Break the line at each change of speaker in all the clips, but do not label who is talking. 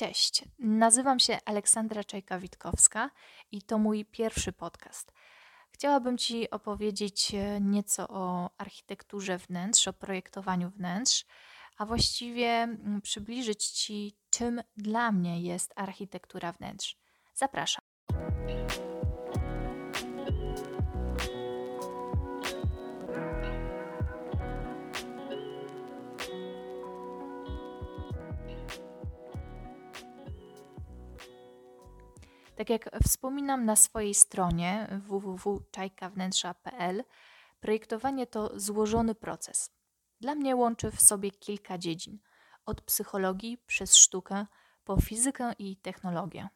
Cześć, nazywam się Aleksandra Czajka-Witkowska i to mój pierwszy podcast. Chciałabym Ci opowiedzieć e, nieco o architekturze wnętrz, o projektowaniu wnętrz, a właściwie mm, przybliżyć Ci, czym dla mnie jest architektura wnętrz. Zapraszam. Tak jak wspominam na swojej stronie www.czajkawnętrza.pl, projektowanie to złożony proces. Dla mnie łączy w sobie kilka dziedzin, od psychologii przez sztukę po fizykę i technologię.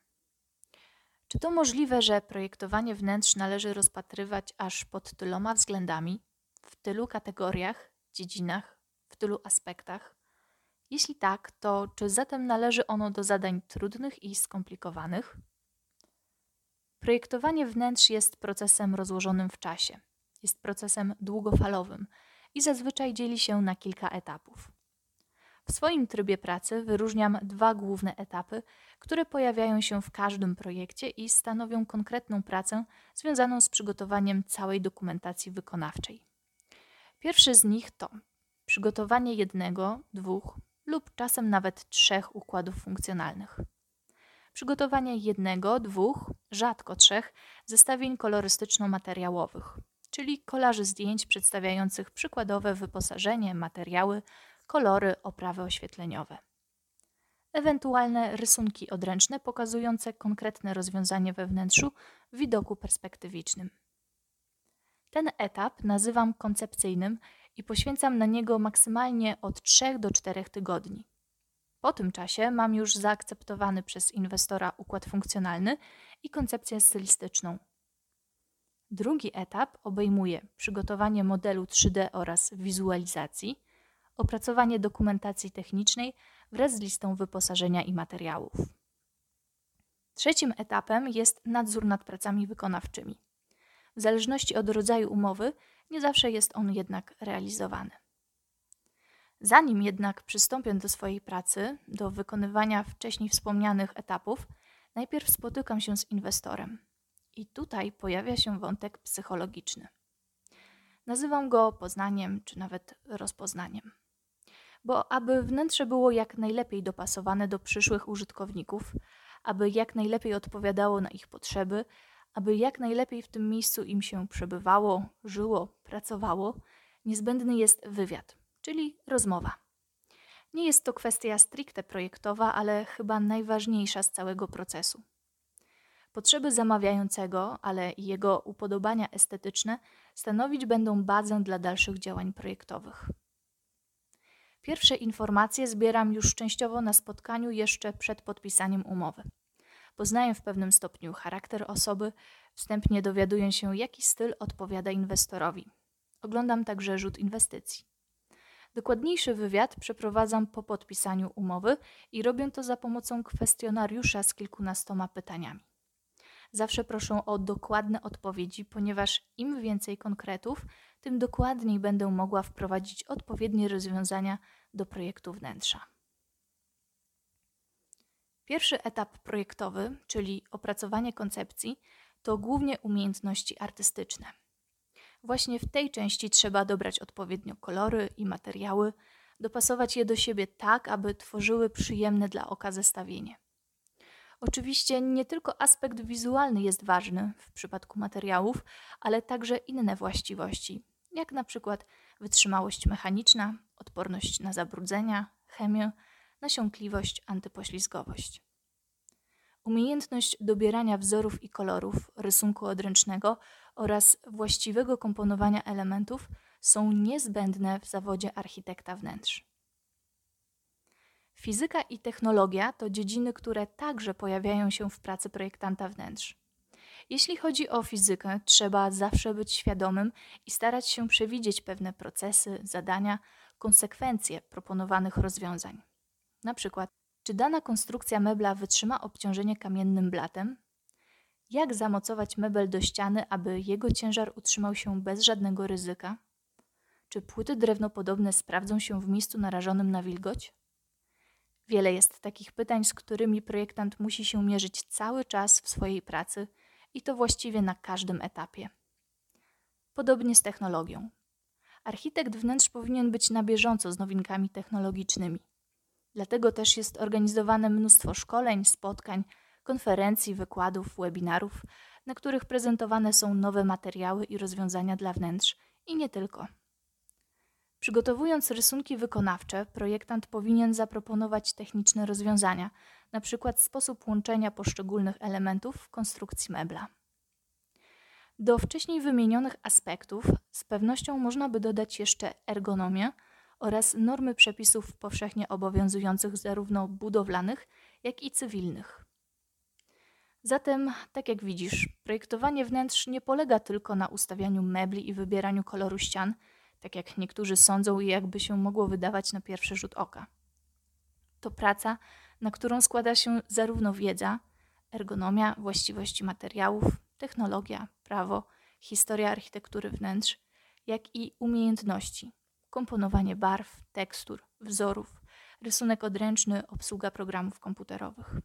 Czy to możliwe, że projektowanie wnętrz należy rozpatrywać aż pod tyloma względami, w tylu kategoriach, dziedzinach, w tylu aspektach? Jeśli tak, to czy zatem należy ono do zadań trudnych i skomplikowanych? Projektowanie wnętrz jest procesem rozłożonym w czasie. Jest procesem długofalowym i zazwyczaj dzieli się na kilka etapów. W swoim trybie pracy wyróżniam dwa główne etapy, które pojawiają się w każdym projekcie i stanowią konkretną pracę związaną z przygotowaniem całej dokumentacji wykonawczej. Pierwszy z nich to przygotowanie jednego, dwóch lub czasem nawet trzech układów funkcjonalnych przygotowanie jednego, dwóch, rzadko trzech zestawień kolorystyczno-materiałowych, czyli kolaży zdjęć przedstawiających przykładowe wyposażenie, materiały, kolory, oprawy oświetleniowe. Ewentualne rysunki odręczne pokazujące konkretne rozwiązanie we wnętrzu w widoku perspektywicznym. Ten etap nazywam koncepcyjnym i poświęcam na niego maksymalnie od 3 do 4 tygodni. Po tym czasie mam już zaakceptowany przez inwestora układ funkcjonalny i koncepcję stylistyczną. Drugi etap obejmuje przygotowanie modelu 3D oraz wizualizacji, opracowanie dokumentacji technicznej wraz z listą wyposażenia i materiałów. Trzecim etapem jest nadzór nad pracami wykonawczymi. W zależności od rodzaju umowy, nie zawsze jest on jednak realizowany. Zanim jednak przystąpię do swojej pracy, do wykonywania wcześniej wspomnianych etapów, najpierw spotykam się z inwestorem. I tutaj pojawia się wątek psychologiczny. Nazywam go poznaniem czy nawet rozpoznaniem. Bo aby wnętrze było jak najlepiej dopasowane do przyszłych użytkowników, aby jak najlepiej odpowiadało na ich potrzeby, aby jak najlepiej w tym miejscu im się przebywało, żyło, pracowało, niezbędny jest wywiad czyli rozmowa. Nie jest to kwestia stricte projektowa, ale chyba najważniejsza z całego procesu. Potrzeby zamawiającego, ale i jego upodobania estetyczne stanowić będą bazę dla dalszych działań projektowych. Pierwsze informacje zbieram już częściowo na spotkaniu jeszcze przed podpisaniem umowy. Poznaję w pewnym stopniu charakter osoby, wstępnie dowiaduję się, jaki styl odpowiada inwestorowi. Oglądam także rzut inwestycji. Dokładniejszy wywiad przeprowadzam po podpisaniu umowy i robię to za pomocą kwestionariusza z kilkunastoma pytaniami. Zawsze proszę o dokładne odpowiedzi, ponieważ im więcej konkretów, tym dokładniej będę mogła wprowadzić odpowiednie rozwiązania do projektu wnętrza. Pierwszy etap projektowy, czyli opracowanie koncepcji, to głównie umiejętności artystyczne. Właśnie w tej części trzeba dobrać odpowiednio kolory i materiały, dopasować je do siebie tak, aby tworzyły przyjemne dla oka zestawienie. Oczywiście nie tylko aspekt wizualny jest ważny w przypadku materiałów, ale także inne właściwości, jak na przykład wytrzymałość mechaniczna, odporność na zabrudzenia, chemię, nasiąkliwość, antypoślizgowość. Umiejętność dobierania wzorów i kolorów rysunku odręcznego oraz właściwego komponowania elementów są niezbędne w zawodzie architekta wnętrz. Fizyka i technologia to dziedziny, które także pojawiają się w pracy projektanta wnętrz. Jeśli chodzi o fizykę, trzeba zawsze być świadomym i starać się przewidzieć pewne procesy, zadania, konsekwencje proponowanych rozwiązań. Na przykład, czy dana konstrukcja mebla wytrzyma obciążenie kamiennym blatem? Jak zamocować mebel do ściany, aby jego ciężar utrzymał się bez żadnego ryzyka? Czy płyty drewnopodobne sprawdzą się w miejscu narażonym na wilgoć? Wiele jest takich pytań, z którymi projektant musi się mierzyć cały czas w swojej pracy i to właściwie na każdym etapie. Podobnie z technologią. Architekt wnętrz powinien być na bieżąco z nowinkami technologicznymi. Dlatego też jest organizowane mnóstwo szkoleń, spotkań, konferencji, wykładów, webinarów, na których prezentowane są nowe materiały i rozwiązania dla wnętrz i nie tylko. Przygotowując rysunki wykonawcze, projektant powinien zaproponować techniczne rozwiązania, np. sposób łączenia poszczególnych elementów w konstrukcji mebla. Do wcześniej wymienionych aspektów z pewnością można by dodać jeszcze ergonomię oraz normy przepisów powszechnie obowiązujących zarówno budowlanych, jak i cywilnych. Zatem, tak jak widzisz, projektowanie wnętrz nie polega tylko na ustawianiu mebli i wybieraniu koloru ścian, tak jak niektórzy sądzą i jakby się mogło wydawać na pierwszy rzut oka. To praca, na którą składa się zarówno wiedza, ergonomia, właściwości materiałów, technologia, prawo, historia architektury wnętrz, jak i umiejętności komponowanie barw, tekstur, wzorów, rysunek odręczny, obsługa programów komputerowych.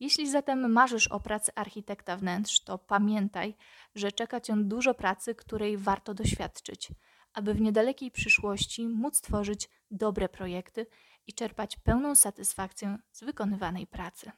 Jeśli zatem marzysz o pracy architekta wnętrz, to pamiętaj, że czeka cię dużo pracy, której warto doświadczyć, aby w niedalekiej przyszłości móc tworzyć dobre projekty i czerpać pełną satysfakcję z wykonywanej pracy.